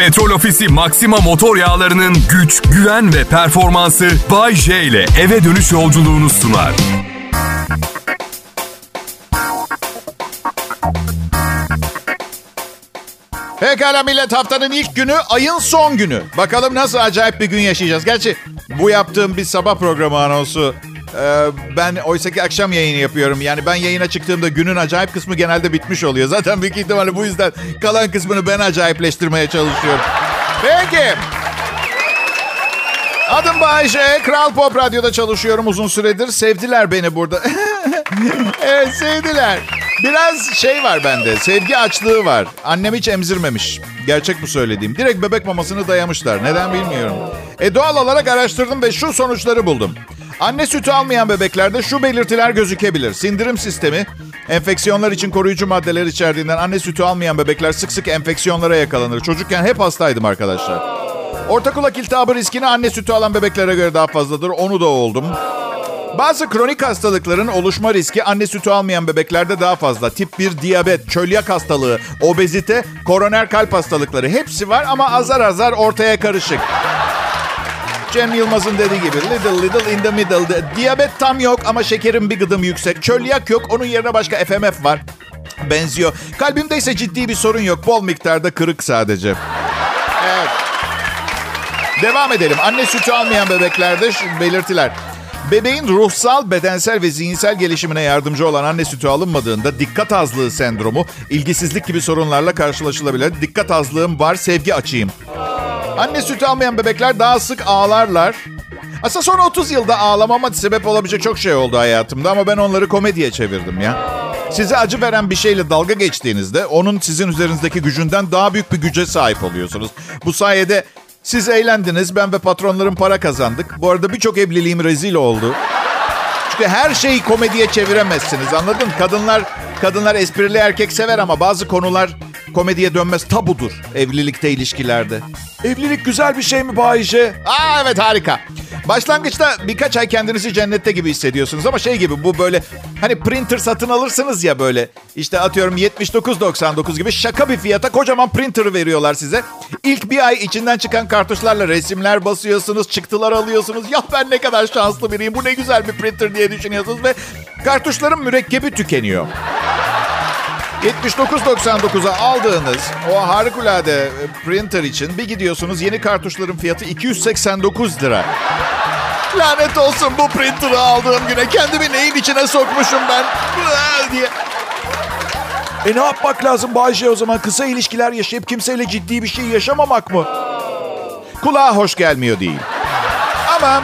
Petrol Ofisi Maxima motor yağlarının güç, güven ve performansı Bay J ile eve dönüş yolculuğunu sunar. Pekala millet haftanın ilk günü ayın son günü. Bakalım nasıl acayip bir gün yaşayacağız. Gerçi bu yaptığım bir sabah programı anonsu. Ee, ben oysaki akşam yayını yapıyorum. Yani ben yayına çıktığımda günün acayip kısmı genelde bitmiş oluyor. Zaten büyük ihtimalle bu yüzden kalan kısmını ben acayipleştirmeye çalışıyorum. Peki. Adım Bayece. Kral Pop Radyo'da çalışıyorum uzun süredir. Sevdiler beni burada. evet sevdiler. Biraz şey var bende. Sevgi açlığı var. Annem hiç emzirmemiş. Gerçek bu söylediğim. Direkt bebek mamasını dayamışlar. Neden bilmiyorum. E doğal olarak araştırdım ve şu sonuçları buldum. Anne sütü almayan bebeklerde şu belirtiler gözükebilir. Sindirim sistemi, enfeksiyonlar için koruyucu maddeler içerdiğinden anne sütü almayan bebekler sık sık enfeksiyonlara yakalanır. Çocukken hep hastaydım arkadaşlar. Orta kulak iltihabı riskini anne sütü alan bebeklere göre daha fazladır. Onu da oldum. Bazı kronik hastalıkların oluşma riski anne sütü almayan bebeklerde daha fazla. Tip 1 diyabet, çölyak hastalığı, obezite, koroner kalp hastalıkları hepsi var ama azar azar ortaya karışık. Cem Yılmaz'ın dediği gibi little little in the middle. Diyabet tam yok ama şekerin bir gıdım yüksek. Çölyak yok onun yerine başka FMF var. Benziyor. Kalbimde ise ciddi bir sorun yok. Bol miktarda kırık sadece. Evet. Devam edelim. Anne sütü almayan bebeklerde belirtiler. Bebeğin ruhsal, bedensel ve zihinsel gelişimine yardımcı olan anne sütü alınmadığında dikkat azlığı sendromu, ilgisizlik gibi sorunlarla karşılaşılabilir. Dikkat azlığım var, sevgi açayım. Anne sütü almayan bebekler daha sık ağlarlar. Aslında son 30 yılda ağlamama sebep olabilecek çok şey oldu hayatımda ama ben onları komediye çevirdim ya. Size acı veren bir şeyle dalga geçtiğinizde onun sizin üzerinizdeki gücünden daha büyük bir güce sahip oluyorsunuz. Bu sayede siz eğlendiniz, ben ve patronlarım para kazandık. Bu arada birçok evliliğim rezil oldu. Çünkü her şeyi komediye çeviremezsiniz anladın? Kadınlar kadınlar esprili erkek sever ama bazı konular komediye dönmez tabudur evlilikte ilişkilerde. Evlilik güzel bir şey mi Bayce? Aa evet harika. Başlangıçta birkaç ay kendinizi cennette gibi hissediyorsunuz ama şey gibi bu böyle hani printer satın alırsınız ya böyle işte atıyorum 79.99 gibi şaka bir fiyata kocaman printer veriyorlar size. İlk bir ay içinden çıkan kartuşlarla resimler basıyorsunuz, çıktılar alıyorsunuz. Ya ben ne kadar şanslı biriyim bu ne güzel bir printer diye düşünüyorsunuz ve kartuşların mürekkebi tükeniyor. 79.99'a aldığınız o harikulade printer için bir gidiyorsunuz yeni kartuşların fiyatı 289 lira. Lanet olsun bu printer'ı aldığım güne kendimi neyin içine sokmuşum ben diye. E ne yapmak lazım Bayce o zaman? Kısa ilişkiler yaşayıp kimseyle ciddi bir şey yaşamamak mı? Kulağa hoş gelmiyor değil. Ama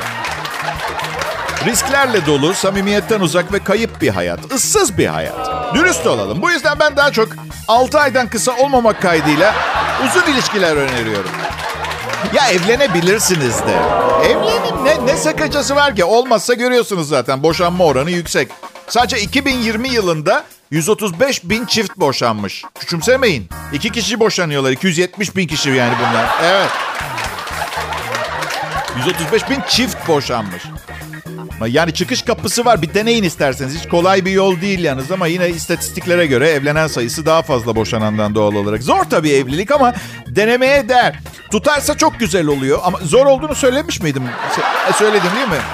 risklerle dolu, samimiyetten uzak ve kayıp bir hayat. ıssız bir hayat. Dürüst olalım. Bu yüzden ben daha çok 6 aydan kısa olmamak kaydıyla uzun ilişkiler öneriyorum. Ya evlenebilirsiniz de. Evlenin ne, ne sakıncası var ki? Olmazsa görüyorsunuz zaten boşanma oranı yüksek. Sadece 2020 yılında 135 bin çift boşanmış. Küçümsemeyin. İki kişi boşanıyorlar. 270 bin kişi yani bunlar. Evet. 135 bin çift boşanmış. Yani çıkış kapısı var. Bir deneyin isterseniz. Hiç kolay bir yol değil yalnız ama yine istatistiklere göre evlenen sayısı daha fazla boşanandan doğal olarak. Zor tabii evlilik ama denemeye değer. Tutarsa çok güzel oluyor ama zor olduğunu söylemiş miydim? E, söyledim değil mi?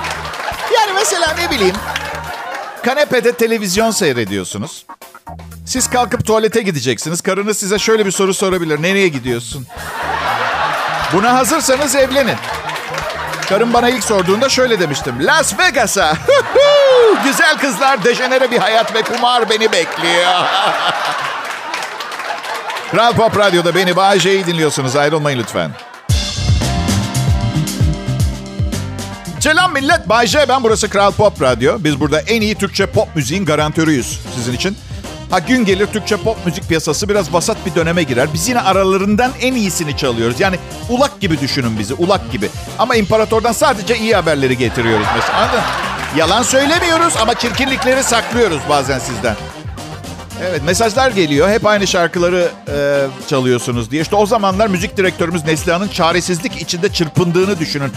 Yani mesela ne bileyim kanepede televizyon seyrediyorsunuz. Siz kalkıp tuvalete gideceksiniz. Karınız size şöyle bir soru sorabilir. Nereye gidiyorsun? Buna hazırsanız evlenin. Karım bana ilk sorduğunda şöyle demiştim. Las Vegas'a. Güzel kızlar, dejenere bir hayat ve kumar beni bekliyor. Kral Pop Radyo'da beni Bağcay'ı dinliyorsunuz. Ayrılmayın lütfen. Selam millet. Bay J ben. Burası Kral Pop Radyo. Biz burada en iyi Türkçe pop müziğin garantörüyüz sizin için. Ha gün gelir Türkçe pop müzik piyasası biraz vasat bir döneme girer. Biz yine aralarından en iyisini çalıyoruz. Yani ulak gibi düşünün bizi, ulak gibi. Ama imparatordan sadece iyi haberleri getiriyoruz mesela. Anladın? Yalan söylemiyoruz ama çirkinlikleri saklıyoruz bazen sizden. Evet mesajlar geliyor. Hep aynı şarkıları e, çalıyorsunuz diye. İşte o zamanlar müzik direktörümüz Neslihan'ın çaresizlik içinde çırpındığını düşünün.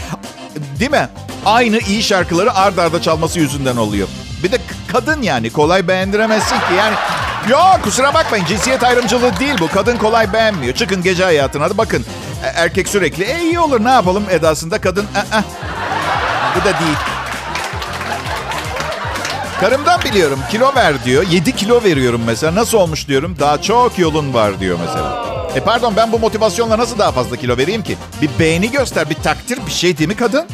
Değil mi? Aynı iyi şarkıları ard arda çalması yüzünden oluyor. Bir de kadın yani kolay beğendiremezsin ki. Yani Yok kusura bakmayın cinsiyet ayrımcılığı değil bu. Kadın kolay beğenmiyor. Çıkın gece hayatına da bakın. E, erkek sürekli e iyi olur ne yapalım edasında kadın Aa, bu da değil. Karımdan biliyorum kilo ver diyor. 7 kilo veriyorum mesela. Nasıl olmuş diyorum. Daha çok yolun var diyor mesela. E pardon ben bu motivasyonla nasıl daha fazla kilo vereyim ki? Bir beğeni göster, bir takdir, bir şey değil mi kadın?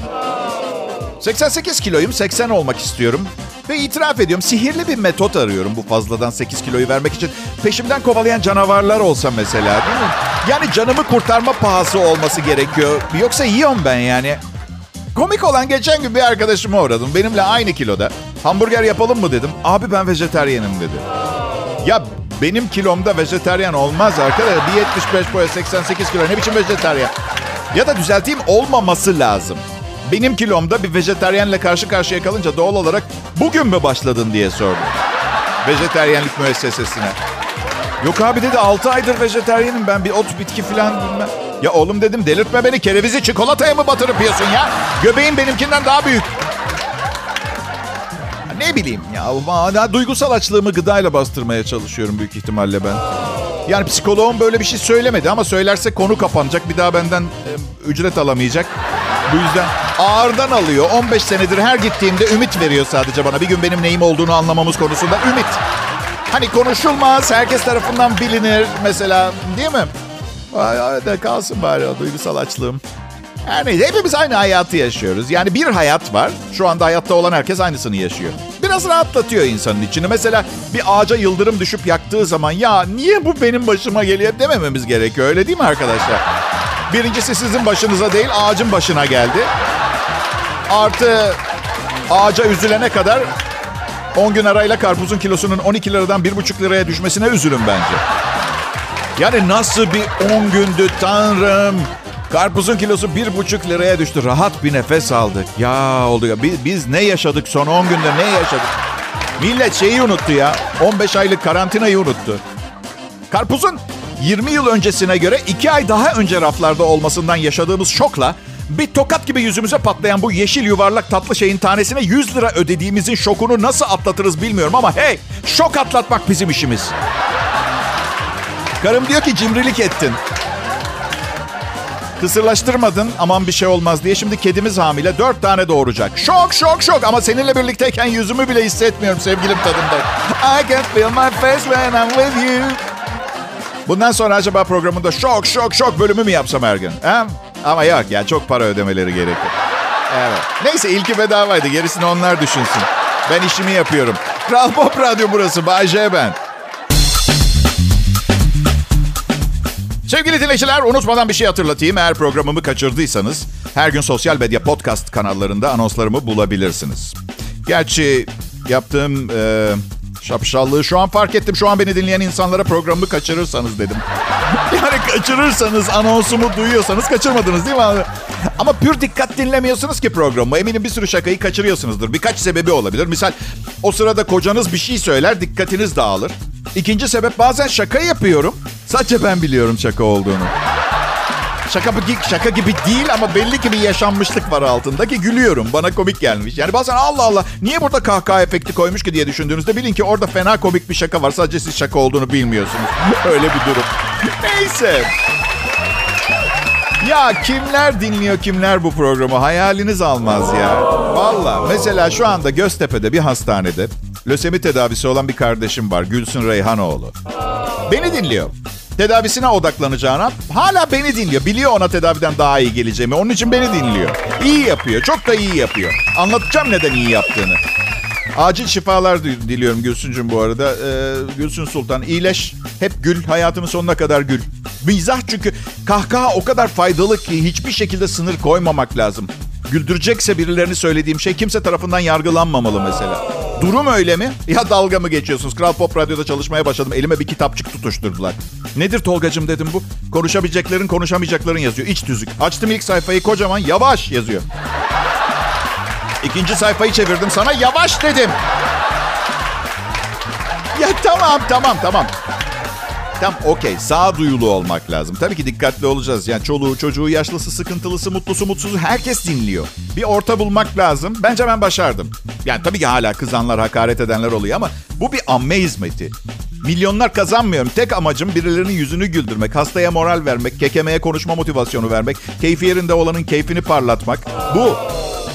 88 kiloyum, 80 olmak istiyorum. Ve itiraf ediyorum sihirli bir metot arıyorum bu fazladan 8 kiloyu vermek için. Peşimden kovalayan canavarlar olsa mesela değil mi? Yani canımı kurtarma pahası olması gerekiyor. Yoksa yiyorum ben yani. Komik olan geçen gün bir arkadaşıma uğradım. Benimle aynı kiloda. Hamburger yapalım mı dedim. Abi ben vejeteryenim dedi. Ya benim kilomda vejeteryan olmaz arkadaşlar. Bir 75 boya 88 kilo ne biçim vejeteryan? Ya da düzelteyim olmaması lazım. Benim kilomda bir vejeteryenle karşı karşıya kalınca doğal olarak bugün mü başladın diye sordum. Vejeteryenlik müessesesine. Yok abi dedi 6 aydır vejeteryenim ben bir ot bitki falan bilmem. Ya oğlum dedim delirtme beni kerevizi çikolataya mı batırıp yiyorsun ya? Göbeğin benimkinden daha büyük. Ne bileyim ya, ya duygusal açlığımı gıdayla bastırmaya çalışıyorum büyük ihtimalle ben. Yani psikoloğum böyle bir şey söylemedi ama söylerse konu kapanacak. Bir daha benden e, ücret alamayacak. Bu yüzden ağırdan alıyor. 15 senedir her gittiğimde ümit veriyor sadece bana. Bir gün benim neyim olduğunu anlamamız konusunda ümit. Hani konuşulmaz, herkes tarafından bilinir mesela değil mi? Ay, ay da kalsın bari o duygusal açlığım. Her neyse hepimiz aynı hayatı yaşıyoruz. Yani bir hayat var. Şu anda hayatta olan herkes aynısını yaşıyor. Biraz rahatlatıyor insanın içini. Mesela bir ağaca yıldırım düşüp yaktığı zaman ya niye bu benim başıma geliyor demememiz gerekiyor. Öyle değil mi arkadaşlar? Birincisi sizin başınıza değil ağacın başına geldi. Artı ağaca üzülene kadar 10 gün arayla karpuzun kilosunun 12 liradan 1,5 liraya düşmesine üzülün bence. Yani nasıl bir 10 gündü tanrım. Karpuzun kilosu bir buçuk liraya düştü. Rahat bir nefes aldık. Ya oldu ya. Biz, biz ne yaşadık son 10 günde ne yaşadık? Millet şeyi unuttu ya. 15 aylık karantinayı unuttu. Karpuzun 20 yıl öncesine göre 2 ay daha önce raflarda olmasından yaşadığımız şokla bir tokat gibi yüzümüze patlayan bu yeşil yuvarlak tatlı şeyin tanesine 100 lira ödediğimizin şokunu nasıl atlatırız bilmiyorum ama hey şok atlatmak bizim işimiz. Karım diyor ki cimrilik ettin. Kısırlaştırmadın aman bir şey olmaz diye. Şimdi kedimiz hamile dört tane doğuracak. Şok şok şok ama seninle birlikteyken yüzümü bile hissetmiyorum sevgilim tadında. I can feel my face when I'm with you. Bundan sonra acaba programında şok şok şok bölümü mü yapsam her gün? He? Ama yok ya çok para ödemeleri gerekiyor. Evet. Neyse ilki bedavaydı gerisini onlar düşünsün. Ben işimi yapıyorum. Kral Pop Radyo burası. Bay J ben. Sevgili dinleyiciler unutmadan bir şey hatırlatayım. Eğer programımı kaçırdıysanız her gün sosyal medya podcast kanallarında anonslarımı bulabilirsiniz. Gerçi yaptığım e, şapşallığı şu an fark ettim. Şu an beni dinleyen insanlara programımı kaçırırsanız dedim. Yani kaçırırsanız anonsumu duyuyorsanız kaçırmadınız değil mi? Ama pür dikkat dinlemiyorsunuz ki programı. Eminim bir sürü şakayı kaçırıyorsunuzdur. Birkaç sebebi olabilir. Misal o sırada kocanız bir şey söyler dikkatiniz dağılır. İkinci sebep bazen şaka yapıyorum. Sadece ben biliyorum şaka olduğunu. Şaka, şaka gibi değil ama belli ki bir yaşanmışlık var altında ki gülüyorum. Bana komik gelmiş. Yani bazen Allah Allah niye burada kahkaha efekti koymuş ki diye düşündüğünüzde bilin ki orada fena komik bir şaka var. Sadece siz şaka olduğunu bilmiyorsunuz. Öyle bir durum. Neyse. Ya kimler dinliyor kimler bu programı hayaliniz almaz ya. Valla mesela şu anda Göztepe'de bir hastanede lösemi tedavisi olan bir kardeşim var Gülsün Reyhanoğlu. Beni dinliyor. Tedavisine odaklanacağına hala beni dinliyor. Biliyor ona tedaviden daha iyi geleceğimi. Onun için beni dinliyor. İyi yapıyor. Çok da iyi yapıyor. Anlatacağım neden iyi yaptığını. Acil şifalar diliyorum Gülsüncüm bu arada. Ee, Gülsün Sultan iyileş. Hep gül. Hayatımın sonuna kadar gül. Mizah çünkü kahkaha o kadar faydalı ki hiçbir şekilde sınır koymamak lazım. Güldürecekse birilerini söylediğim şey kimse tarafından yargılanmamalı mesela. Durum öyle mi? Ya dalga mı geçiyorsunuz? Kral Pop Radyo'da çalışmaya başladım. Elime bir kitapçık tutuşturdular. Nedir Tolgacım dedim bu. Konuşabileceklerin konuşamayacakların yazıyor. İç tüzük. Açtım ilk sayfayı kocaman yavaş yazıyor. İkinci sayfayı çevirdim sana yavaş dedim. Ya tamam tamam tamam. Tam okey sağduyulu olmak lazım. Tabii ki dikkatli olacağız. Yani çoluğu, çocuğu, yaşlısı, sıkıntılısı, mutlusu, mutsuzu herkes dinliyor. Bir orta bulmak lazım. Bence ben başardım. Yani tabii ki hala kızanlar, hakaret edenler oluyor ama bu bir amme hizmeti. Milyonlar kazanmıyorum. Tek amacım birilerinin yüzünü güldürmek, hastaya moral vermek, kekemeye konuşma motivasyonu vermek, keyfi yerinde olanın keyfini parlatmak. Bu.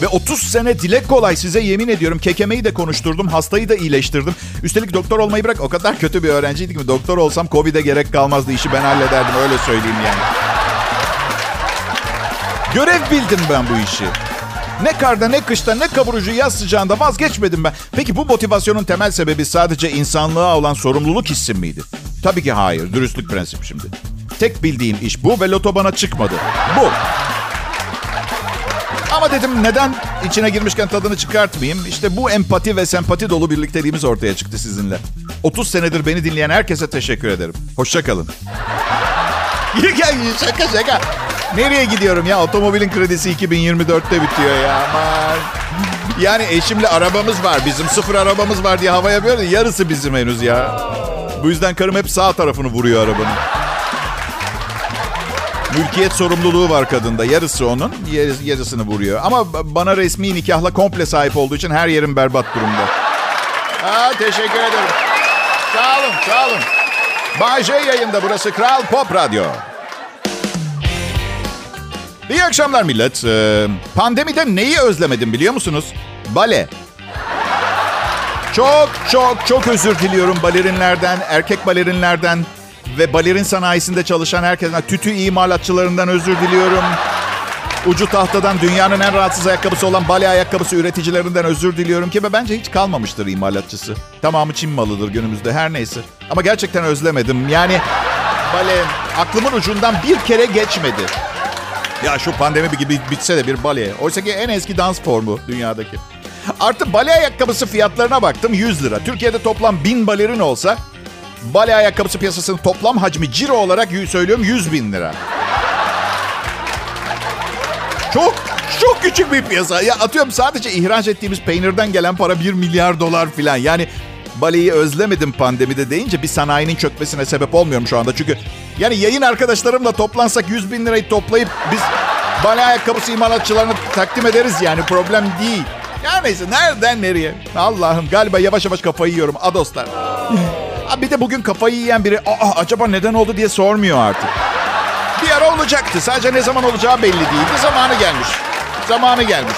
Ve 30 sene dilek kolay size yemin ediyorum. Kekemeyi de konuşturdum, hastayı da iyileştirdim. Üstelik doktor olmayı bırak o kadar kötü bir öğrenciydik ki doktor olsam Covid'e gerek kalmazdı. işi ben hallederdim öyle söyleyeyim yani. Görev bildim ben bu işi. Ne karda ne kışta ne kavurucu yaz sıcağında vazgeçmedim ben. Peki bu motivasyonun temel sebebi sadece insanlığa olan sorumluluk hissim miydi? Tabii ki hayır. Dürüstlük prensip şimdi. Tek bildiğim iş bu ve loto bana çıkmadı. Bu. Ama dedim neden içine girmişken tadını çıkartmayayım? İşte bu empati ve sempati dolu birlikteliğimiz ortaya çıktı sizinle. 30 senedir beni dinleyen herkese teşekkür ederim. Hoşçakalın. şaka şaka. Nereye gidiyorum ya? Otomobilin kredisi 2024'te bitiyor ya. Aman. Yani eşimle arabamız var. Bizim sıfır arabamız var diye hava yapıyoruz. Yarısı bizim henüz ya. Bu yüzden karım hep sağ tarafını vuruyor arabanın. Mülkiyet sorumluluğu var kadında. Yarısı onun, yarısını vuruyor. Ama bana resmi nikahla komple sahip olduğu için her yerim berbat durumda. Aa, teşekkür ederim. Sağ olun, sağ olun. Bay J yayında burası Kral Pop Radyo. İyi akşamlar millet. Ee, pandemide neyi özlemedim biliyor musunuz? Bale. Çok çok çok özür diliyorum balerinlerden, erkek balerinlerden ve balerin sanayisinde çalışan herkesten, tütü imalatçılarından özür diliyorum. Ucu tahtadan dünyanın en rahatsız ayakkabısı olan bale ayakkabısı üreticilerinden özür diliyorum ki ve bence hiç kalmamıştır imalatçısı. Tamamı Çin malıdır günümüzde her neyse. Ama gerçekten özlemedim. Yani bale aklımın ucundan bir kere geçmedi. Ya şu pandemi gibi bitse de bir bale. Oysa ki en eski dans formu dünyadaki. Artı bale ayakkabısı fiyatlarına baktım 100 lira. Türkiye'de toplam 1000 balerin olsa bale ayakkabısı piyasasının toplam hacmi ciro olarak söylüyorum 100 bin lira. Çok çok küçük bir piyasa. Ya atıyorum sadece ihraç ettiğimiz peynirden gelen para 1 milyar dolar falan. Yani baleyi özlemedim pandemide deyince bir sanayinin çökmesine sebep olmuyorum şu anda. Çünkü yani yayın arkadaşlarımla toplansak 100 bin lirayı toplayıp biz bale ayakkabısı imalatçılarına takdim ederiz yani problem değil. Ya neyse nereden nereye? Allah'ım galiba yavaş yavaş kafayı yiyorum. Adoslar. bir de bugün kafayı yiyen biri Aa, acaba neden oldu diye sormuyor artık. Bir ara olacaktı. Sadece ne zaman olacağı belli değildi. Zamanı gelmiş. Zamanı gelmiş.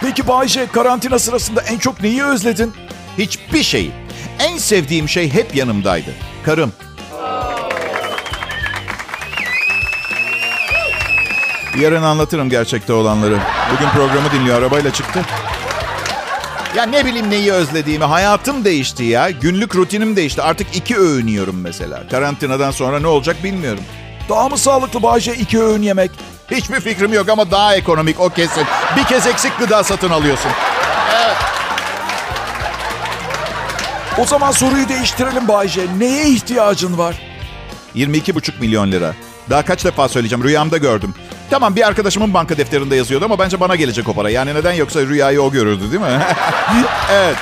Peki Bayce karantina sırasında en çok neyi özledin? Hiçbir şeyi. En sevdiğim şey hep yanımdaydı. Karım. Yarın anlatırım gerçekte olanları. Bugün programı dinliyor. Arabayla çıktı. Ya ne bileyim neyi özlediğimi. Hayatım değişti ya. Günlük rutinim değişti. Artık iki öğün yiyorum mesela. Karantinadan sonra ne olacak bilmiyorum. Daha mı sağlıklı Bayce iki öğün yemek? Hiçbir fikrim yok ama daha ekonomik o kesin. Bir kez eksik gıda satın alıyorsun. Evet. O zaman soruyu değiştirelim Bayce. Neye ihtiyacın var? 22,5 milyon lira. Daha kaç defa söyleyeceğim. Rüyamda gördüm. Tamam bir arkadaşımın banka defterinde yazıyordu ama bence bana gelecek o para. Yani neden yoksa rüyayı o görürdü değil mi? evet.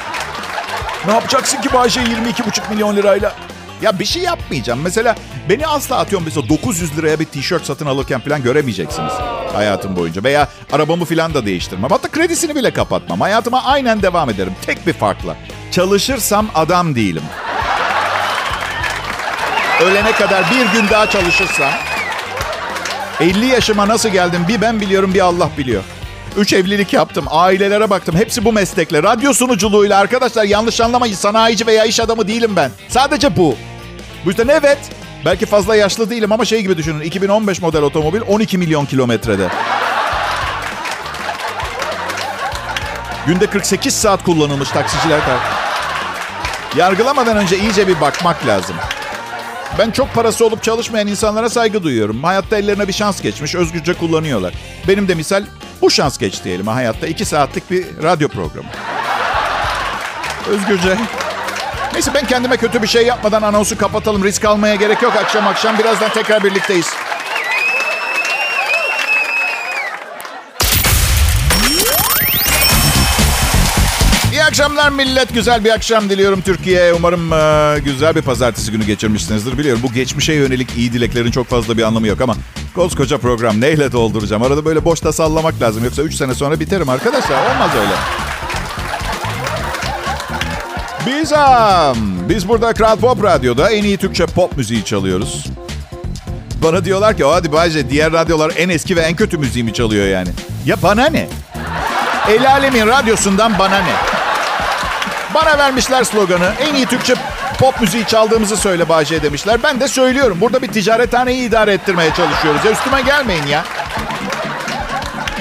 Ne yapacaksın ki Bayce 22,5 milyon lirayla? Ya bir şey yapmayacağım. Mesela beni asla atıyorum mesela 900 liraya bir tişört satın alırken falan göremeyeceksiniz hayatım boyunca. Veya arabamı falan da değiştirmem. Hatta kredisini bile kapatmam. Hayatıma aynen devam ederim. Tek bir farkla. Çalışırsam adam değilim. Ölene kadar bir gün daha çalışırsam 50 yaşıma nasıl geldim bir ben biliyorum bir Allah biliyor. Üç evlilik yaptım. Ailelere baktım. Hepsi bu meslekle. Radyo sunuculuğuyla arkadaşlar yanlış anlamayın. Sanayici veya iş adamı değilim ben. Sadece bu. Bu yüzden evet. Belki fazla yaşlı değilim ama şey gibi düşünün. 2015 model otomobil 12 milyon kilometrede. Günde 48 saat kullanılmış taksiciler. Yargılamadan önce iyice bir bakmak lazım. Ben çok parası olup çalışmayan insanlara saygı duyuyorum. Hayatta ellerine bir şans geçmiş, özgürce kullanıyorlar. Benim de misal bu şans geçti diyelim hayatta. iki saatlik bir radyo programı. Özgürce. Neyse ben kendime kötü bir şey yapmadan anonsu kapatalım. Risk almaya gerek yok. Akşam akşam birazdan tekrar birlikteyiz. Akşamlar millet. Güzel bir akşam diliyorum Türkiye. Umarım e, güzel bir pazartesi günü geçirmişsinizdir. Biliyorum bu geçmişe yönelik iyi dileklerin çok fazla bir anlamı yok ama koskoca program neyle dolduracağım? Arada böyle boşta sallamak lazım. Yoksa 3 sene sonra biterim arkadaşlar. Olmaz öyle. Biz, biz burada Kral Pop Radyo'da en iyi Türkçe pop müziği çalıyoruz. Bana diyorlar ki hadi Bayce diğer radyolar en eski ve en kötü müziğimi çalıyor yani. Ya bana ne? El Alemin radyosundan bana ne? Bana vermişler sloganı. En iyi Türkçe pop müziği çaldığımızı söyle Bayce demişler. Ben de söylüyorum. Burada bir ticarethaneyi idare ettirmeye çalışıyoruz. Ya üstüme gelmeyin ya.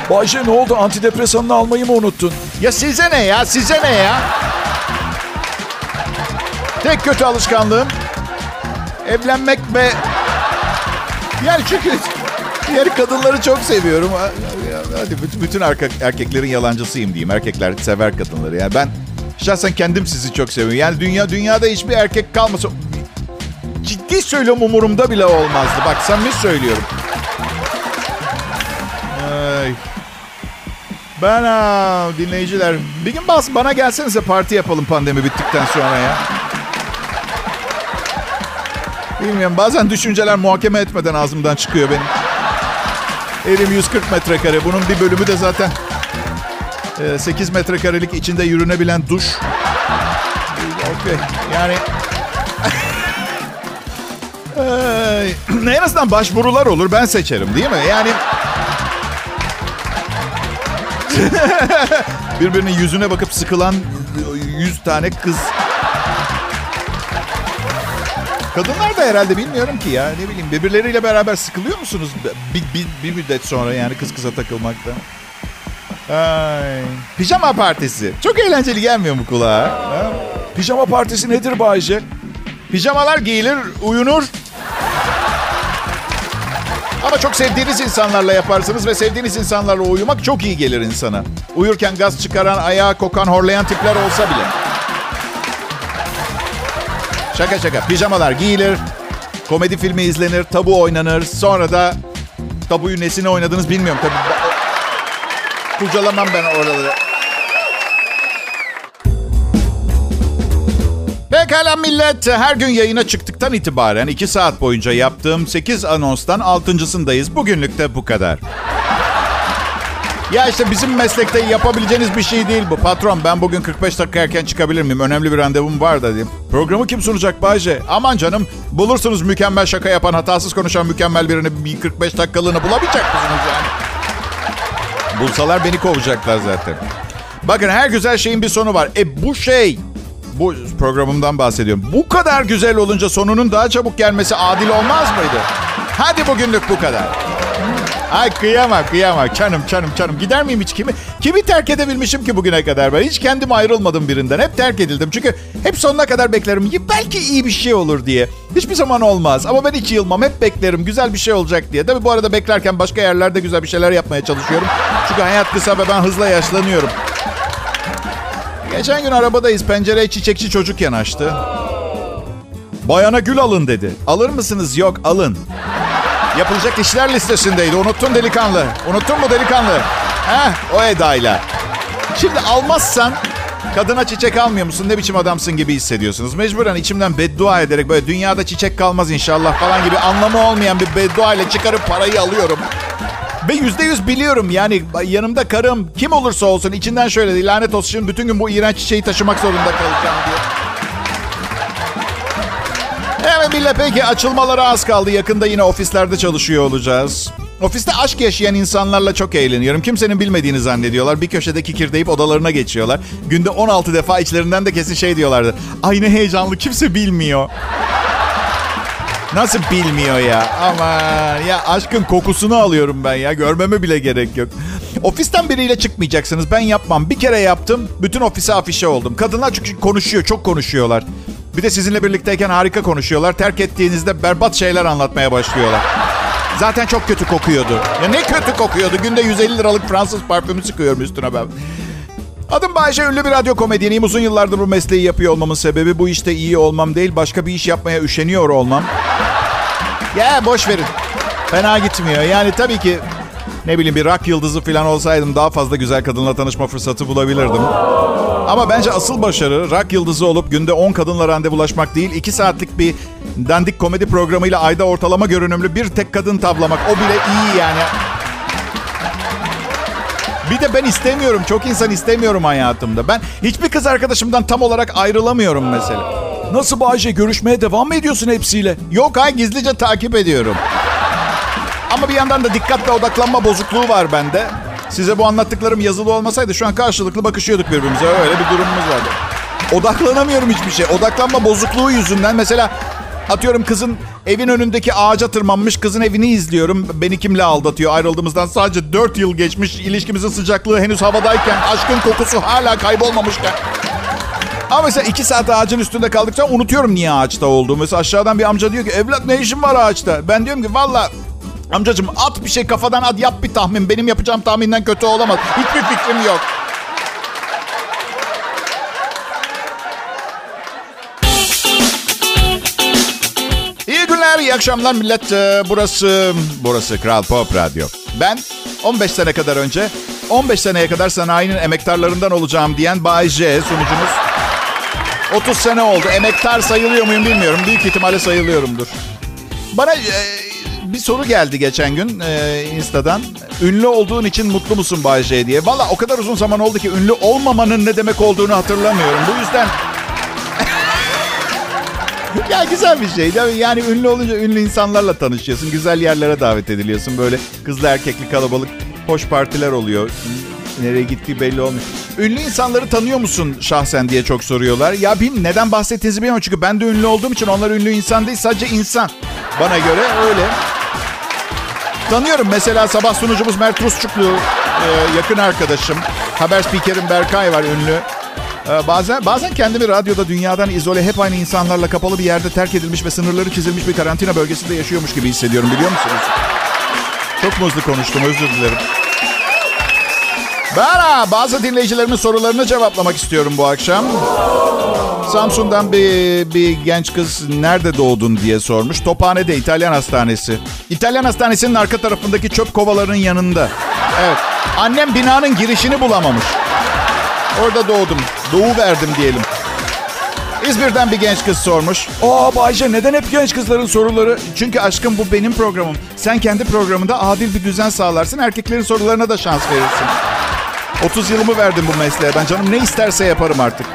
Bayce ne oldu? Antidepresanını almayı mı unuttun? Ya size ne ya? Size ne ya? Tek kötü alışkanlığım evlenmek ve yani çünkü diğer kadınları çok seviyorum. Hadi bütün erkeklerin yalancısıyım diyeyim. Erkekler sever kadınları. Yani ben şahsen kendim sizi çok seviyorum. Yani dünya dünyada hiçbir erkek kalmasa ciddi söylüyorum umurumda bile olmazdı. Bak samimi söylüyorum. Ay. Ben aa, dinleyiciler bir gün bas bana gelsenize parti yapalım pandemi bittikten sonra ya. Bilmiyorum bazen düşünceler muhakeme etmeden ağzımdan çıkıyor benim. Evim 140 metrekare. Bunun bir bölümü de zaten 8 metrekarelik içinde yürünebilen duş. Okey. Yani en azından başvurular olur. Ben seçerim değil mi? Yani birbirinin yüzüne bakıp sıkılan 100 tane kız Kadınlar da herhalde bilmiyorum ki ya. Ne bileyim birbirleriyle beraber sıkılıyor musunuz? Bir, bir, bir müddet sonra yani kız kıza takılmakta. Ay. Pijama partisi. Çok eğlenceli gelmiyor mu kulağa? Ha? Pijama partisi nedir Bayce? Pijamalar giyilir, uyunur. Ama çok sevdiğiniz insanlarla yaparsınız ve sevdiğiniz insanlarla uyumak çok iyi gelir insana. Uyurken gaz çıkaran, ayağı kokan, horlayan tipler olsa bile. Şaka şaka. Pijamalar giyilir. Komedi filmi izlenir. Tabu oynanır. Sonra da tabuyu nesine oynadınız bilmiyorum. Tabii kurcalamam ben oraları. Pekala millet. Her gün yayına çıktıktan itibaren 2 saat boyunca yaptığım 8 anonstan 6.sındayız. Bugünlük de bu kadar. Ya işte bizim meslekte yapabileceğiniz bir şey değil bu. Patron ben bugün 45 dakika erken çıkabilir miyim? Önemli bir randevum var dedim. Programı kim sunacak Bayce? Aman canım bulursunuz mükemmel şaka yapan, hatasız konuşan mükemmel birini bir 45 dakikalığına bulamayacak mısınız yani? Bulsalar beni kovacaklar zaten. Bakın her güzel şeyin bir sonu var. E bu şey, bu programımdan bahsediyorum. Bu kadar güzel olunca sonunun daha çabuk gelmesi adil olmaz mıydı? Hadi bugünlük bu kadar. Ay kıyamam kıyamam. Canım canım canım. Gider miyim hiç kimi? Kimi terk edebilmişim ki bugüne kadar ben? Hiç kendim ayrılmadım birinden. Hep terk edildim. Çünkü hep sonuna kadar beklerim. Belki iyi bir şey olur diye. Hiçbir zaman olmaz. Ama ben hiç yılmam. Hep beklerim. Güzel bir şey olacak diye. Tabii bu arada beklerken başka yerlerde güzel bir şeyler yapmaya çalışıyorum. Çünkü hayat kısa ve ben hızla yaşlanıyorum. Geçen gün arabadayız. Pencereye çiçekçi çocuk yanaştı. Bayana gül alın dedi. Alır mısınız? Yok alın. Yapılacak işler listesindeydi. Unuttun delikanlı. Unuttun mu delikanlı? Heh, o edayla. Şimdi almazsan kadına çiçek almıyor musun? Ne biçim adamsın gibi hissediyorsunuz. Mecburen içimden beddua ederek böyle dünyada çiçek kalmaz inşallah falan gibi anlamı olmayan bir beddua ile çıkarıp parayı alıyorum. Ve yüzde yüz biliyorum yani yanımda karım kim olursa olsun içinden şöyle lanet olsun bütün gün bu iğrenç çiçeği taşımak zorunda kalacağım diye. Evet bile peki açılmalara az kaldı. Yakında yine ofislerde çalışıyor olacağız. Ofiste aşk yaşayan insanlarla çok eğleniyorum. Kimsenin bilmediğini zannediyorlar. Bir köşede kikirdeyip odalarına geçiyorlar. Günde 16 defa içlerinden de kesin şey diyorlardı. Ay ne heyecanlı kimse bilmiyor. Nasıl bilmiyor ya? Aman ya aşkın kokusunu alıyorum ben ya. Görmeme bile gerek yok. Ofisten biriyle çıkmayacaksınız. Ben yapmam. Bir kere yaptım. Bütün ofise afişe oldum. Kadınlar çünkü konuşuyor. Çok konuşuyorlar. Bir de sizinle birlikteyken harika konuşuyorlar. Terk ettiğinizde berbat şeyler anlatmaya başlıyorlar. Zaten çok kötü kokuyordu. Ya ne kötü kokuyordu. Günde 150 liralık Fransız parfümü sıkıyorum üstüne ben. Adım Bayşe, ünlü bir radyo komedyeniyim. Uzun yıllardır bu mesleği yapıyor olmamın sebebi bu işte iyi olmam değil, başka bir iş yapmaya üşeniyor olmam. Ya boş verin. Fena gitmiyor. Yani tabii ki ne bileyim bir rock yıldızı falan olsaydım daha fazla güzel kadınla tanışma fırsatı bulabilirdim. Ama bence asıl başarı rock yıldızı olup günde 10 kadınla randevulaşmak değil, 2 saatlik bir dandik komedi programıyla ayda ortalama görünümlü bir tek kadın tavlamak. O bile iyi yani. Bir de ben istemiyorum. Çok insan istemiyorum hayatımda. Ben hiçbir kız arkadaşımdan tam olarak ayrılamıyorum mesela. Nasıl Bayce görüşmeye devam mı ediyorsun hepsiyle? Yok hay gizlice takip ediyorum. Ama bir yandan da dikkat ve odaklanma bozukluğu var bende. Size bu anlattıklarım yazılı olmasaydı şu an karşılıklı bakışıyorduk birbirimize. Öyle bir durumumuz vardı. Odaklanamıyorum hiçbir şey. Odaklanma bozukluğu yüzünden mesela atıyorum kızın evin önündeki ağaca tırmanmış kızın evini izliyorum. Beni kimle aldatıyor ayrıldığımızdan sadece 4 yıl geçmiş. ilişkimizin sıcaklığı henüz havadayken aşkın kokusu hala kaybolmamışken. Ama mesela iki saat ağacın üstünde kaldıktan unutuyorum niye ağaçta olduğumu. Mesela aşağıdan bir amca diyor ki evlat ne işin var ağaçta? Ben diyorum ki valla amcacığım at bir şey kafadan at yap bir tahmin. Benim yapacağım tahminden kötü olamaz. Hiçbir fikrim yok. İyi günler, iyi akşamlar millet. Ee, Burası, burası Kral Pop Radyo. Ben 15 sene kadar önce, 15 seneye kadar sanayinin emektarlarından olacağım diyen Bay J sunucunuz. 30 sene oldu. Emektar sayılıyor muyum bilmiyorum. Büyük ihtimalle sayılıyorumdur. Bana e, bir soru geldi geçen gün e, Insta'dan. Ünlü olduğun için mutlu musun Bay J diye. Valla o kadar uzun zaman oldu ki ünlü olmamanın ne demek olduğunu hatırlamıyorum. Bu yüzden ya güzel bir şey değil? Yani ünlü olunca ünlü insanlarla tanışıyorsun. Güzel yerlere davet ediliyorsun. Böyle kızlı erkekli kalabalık hoş partiler oluyor. Nereye gittiği belli olmuyor. Ünlü insanları tanıyor musun şahsen diye çok soruyorlar. Ya bilmiyorum neden bahsettiğinizi bilmiyorum. Çünkü ben de ünlü olduğum için onlar ünlü insan değil sadece insan. Bana göre öyle. Tanıyorum mesela sabah sunucumuz Mert Rusçuklu e, yakın arkadaşım. Haber spikerim Berkay var ünlü. Ee, Bazen bazen kendimi radyoda dünyadan izole hep aynı insanlarla kapalı bir yerde terk edilmiş ve sınırları çizilmiş bir karantina bölgesinde yaşıyormuş gibi hissediyorum biliyor musunuz? Çok muzlu konuştum özür dilerim. Ben bazı dinleyicilerimin sorularını cevaplamak istiyorum bu akşam. Samsun'dan bir, bir genç kız nerede doğdun diye sormuş. Tophane'de İtalyan hastanesi. İtalyan hastanesinin arka tarafındaki çöp kovalarının yanında. Evet. Annem binanın girişini bulamamış. Orada doğdum. Doğu verdim diyelim. İzmir'den bir genç kız sormuş. Aa Bayce neden hep genç kızların soruları? Çünkü aşkım bu benim programım. Sen kendi programında adil bir düzen sağlarsın. Erkeklerin sorularına da şans verirsin. 30 yılımı verdim bu mesleğe. Ben canım ne isterse yaparım artık.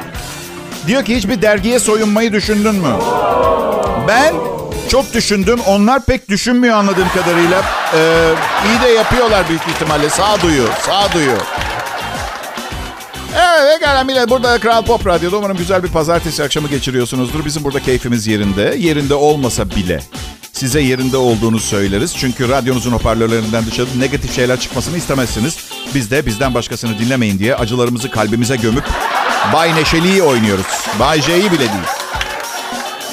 Diyor ki hiçbir dergiye soyunmayı düşündün mü? Ben çok düşündüm. Onlar pek düşünmüyor anladığım kadarıyla. Ee, iyi de yapıyorlar büyük ihtimalle. Sağduyu, sağduyu. Evet pekala millet burada Kral Pop Radyo'da umarım güzel bir pazartesi akşamı geçiriyorsunuzdur. Bizim burada keyfimiz yerinde. Yerinde olmasa bile size yerinde olduğunu söyleriz. Çünkü radyonuzun hoparlörlerinden dışarı negatif şeyler çıkmasını istemezsiniz. Biz de bizden başkasını dinlemeyin diye acılarımızı kalbimize gömüp Bay Neşeli'yi oynuyoruz. Bay J'yi bile değil.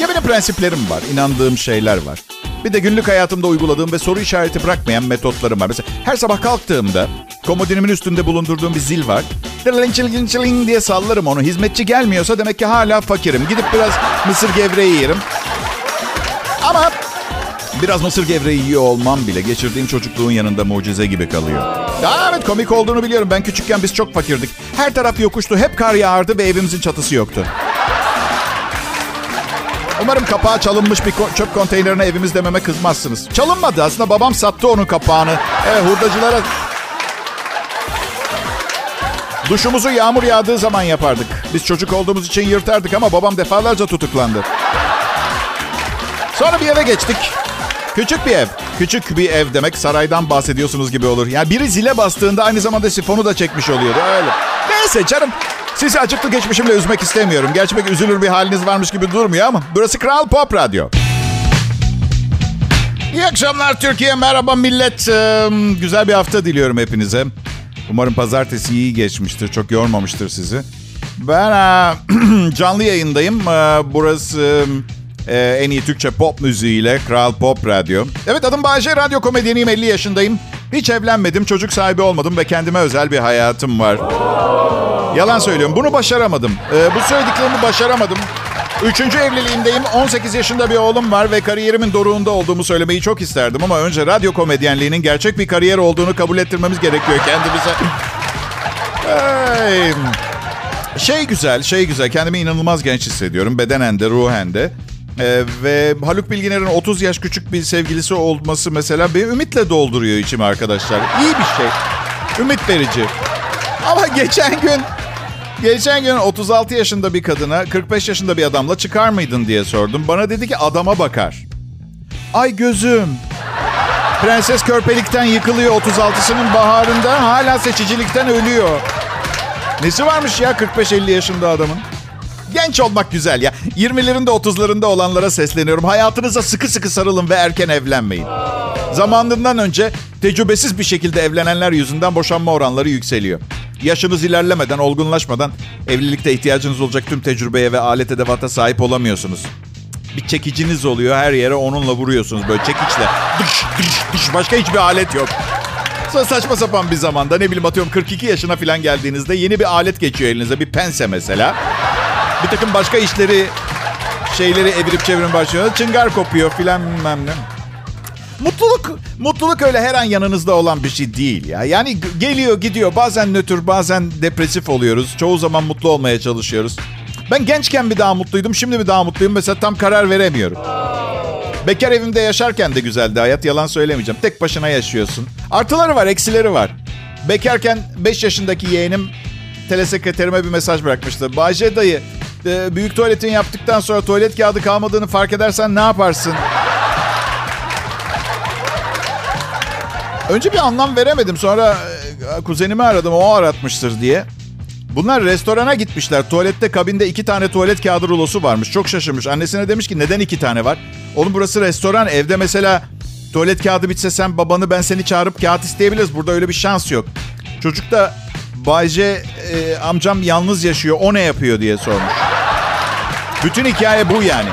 Ya benim prensiplerim var, inandığım şeyler var. Bir de günlük hayatımda uyguladığım ve soru işareti bırakmayan metotlarım var. Mesela her sabah kalktığımda komodinimin üstünde bulundurduğum bir zil var. Çılgın diye sallarım onu. Hizmetçi gelmiyorsa demek ki hala fakirim. Gidip biraz mısır gevreği yerim. Ama biraz mısır gevreği yiyor olmam bile geçirdiğim çocukluğun yanında mucize gibi kalıyor. Ya evet komik olduğunu biliyorum. Ben küçükken biz çok fakirdik. Her taraf yokuştu. Hep kar yağardı ve evimizin çatısı yoktu. Umarım kapağı çalınmış bir ko- çöp konteynerine evimiz dememe kızmazsınız. Çalınmadı aslında babam sattı onun kapağını. Evet hurdacılara... Duşumuzu yağmur yağdığı zaman yapardık. Biz çocuk olduğumuz için yırtardık ama babam defalarca tutuklandı. Sonra bir eve geçtik. Küçük bir ev. Küçük bir ev demek saraydan bahsediyorsunuz gibi olur. Yani biri zile bastığında aynı zamanda sifonu da çekmiş oluyordu öyle. Neyse canım. Sizi acıklı geçmişimle üzmek istemiyorum. Gerçi üzülür bir haliniz varmış gibi durmuyor ama. Burası Kral Pop Radyo. İyi akşamlar Türkiye. Merhaba millet. Ee, güzel bir hafta diliyorum hepinize. Umarım pazartesi iyi geçmiştir. Çok yormamıştır sizi. Ben canlı yayındayım. Burası e, en iyi Türkçe pop müziğiyle Kral Pop Radyo. Evet adım Bayece. Radyo komedyeniyim. 50 yaşındayım. Hiç evlenmedim. Çocuk sahibi olmadım ve kendime özel bir hayatım var. Yalan söylüyorum. Bunu başaramadım. Ee, bu söylediklerimi başaramadım. Üçüncü evliliğimdeyim. 18 yaşında bir oğlum var ve kariyerimin doruğunda olduğumu söylemeyi çok isterdim. Ama önce radyo komedyenliğinin gerçek bir kariyer olduğunu kabul ettirmemiz gerekiyor kendimize. Hey. Şey güzel, şey güzel. Kendimi inanılmaz genç hissediyorum. Bedenen de, ruhen de. Ee, ve Haluk Bilginer'in 30 yaş küçük bir sevgilisi olması mesela beni ümitle dolduruyor içimi arkadaşlar. İyi bir şey. Ümit verici. Ama geçen gün Geçen gün 36 yaşında bir kadına 45 yaşında bir adamla çıkar mıydın diye sordum. Bana dedi ki adama bakar. Ay gözüm. Prenses körpelikten yıkılıyor 36'sının baharında. Hala seçicilikten ölüyor. Nesi varmış ya 45-50 yaşında adamın? Genç olmak güzel ya. 20'lerinde 30'larında olanlara sesleniyorum. Hayatınıza sıkı sıkı sarılın ve erken evlenmeyin. Zamanından önce tecrübesiz bir şekilde evlenenler yüzünden boşanma oranları yükseliyor. Yaşınız ilerlemeden, olgunlaşmadan evlilikte ihtiyacınız olacak tüm tecrübeye ve alet edevata sahip olamıyorsunuz. Bir çekiciniz oluyor her yere onunla vuruyorsunuz böyle çekiçle. Dış, dış, dış. Başka hiçbir alet yok. Sonra saçma sapan bir zamanda ne bileyim atıyorum 42 yaşına falan geldiğinizde yeni bir alet geçiyor elinize. Bir pense mesela. Bir takım başka işleri şeyleri evirip çevirin başlıyor. Çıngar kopuyor filan bilmem ne. Mutluluk, mutluluk öyle her an yanınızda olan bir şey değil ya. Yani geliyor gidiyor bazen nötr bazen depresif oluyoruz. Çoğu zaman mutlu olmaya çalışıyoruz. Ben gençken mi daha mutluydum şimdi mi daha mutluyum mesela tam karar veremiyorum. Bekar evimde yaşarken de güzeldi hayat yalan söylemeyeceğim. Tek başına yaşıyorsun. Artıları var eksileri var. Bekarken 5 yaşındaki yeğenim telesekreterime bir mesaj bırakmıştı. Bayce dayı e, büyük tuvaletini yaptıktan sonra tuvalet kağıdı kalmadığını fark edersen ne yaparsın? Önce bir anlam veremedim. Sonra e, kuzenimi aradım. O aratmıştır diye. Bunlar restorana gitmişler. Tuvalette kabinde iki tane tuvalet kağıdı rulosu varmış. Çok şaşırmış. Annesine demiş ki neden iki tane var? Oğlum burası restoran. Evde mesela tuvalet kağıdı bitse sen babanı ben seni çağırıp kağıt isteyebiliriz. Burada öyle bir şans yok. Çocuk da Bayce e, amcam yalnız yaşıyor. O ne yapıyor diye sormuş. Bütün hikaye bu yani.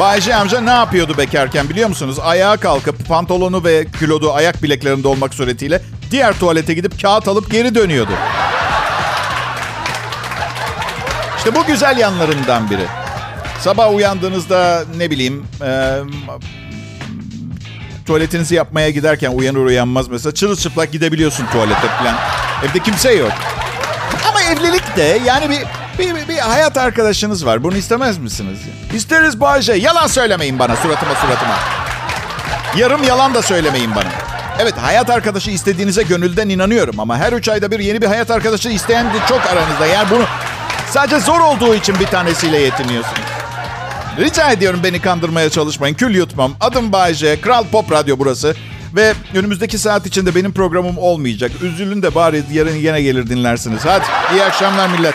Bayce amca ne yapıyordu bekarken biliyor musunuz? Ayağa kalkıp pantolonu ve kilodu ayak bileklerinde olmak suretiyle diğer tuvalete gidip kağıt alıp geri dönüyordu. İşte bu güzel yanlarından biri. Sabah uyandığınızda ne bileyim e, tuvaletinizi yapmaya giderken uyanır uyanmaz mesela çırılçıplak gidebiliyorsun tuvalete falan. Evde kimse yok. Ama evlilik de yani bir bir, bir, bir hayat arkadaşınız var. Bunu istemez misiniz? İsteriz Bayce. Yalan söylemeyin bana suratıma suratıma. Yarım yalan da söylemeyin bana. Evet hayat arkadaşı istediğinize gönülden inanıyorum ama her üç ayda bir yeni bir hayat arkadaşı isteyen de çok aranızda. Yani bunu sadece zor olduğu için bir tanesiyle yetiniyorsunuz. Rica ediyorum beni kandırmaya çalışmayın. Kül yutmam. Adım Bayce. Kral Pop Radyo burası. Ve önümüzdeki saat içinde benim programım olmayacak. Üzülün de bari yarın yine gelir dinlersiniz. Hadi iyi akşamlar millet.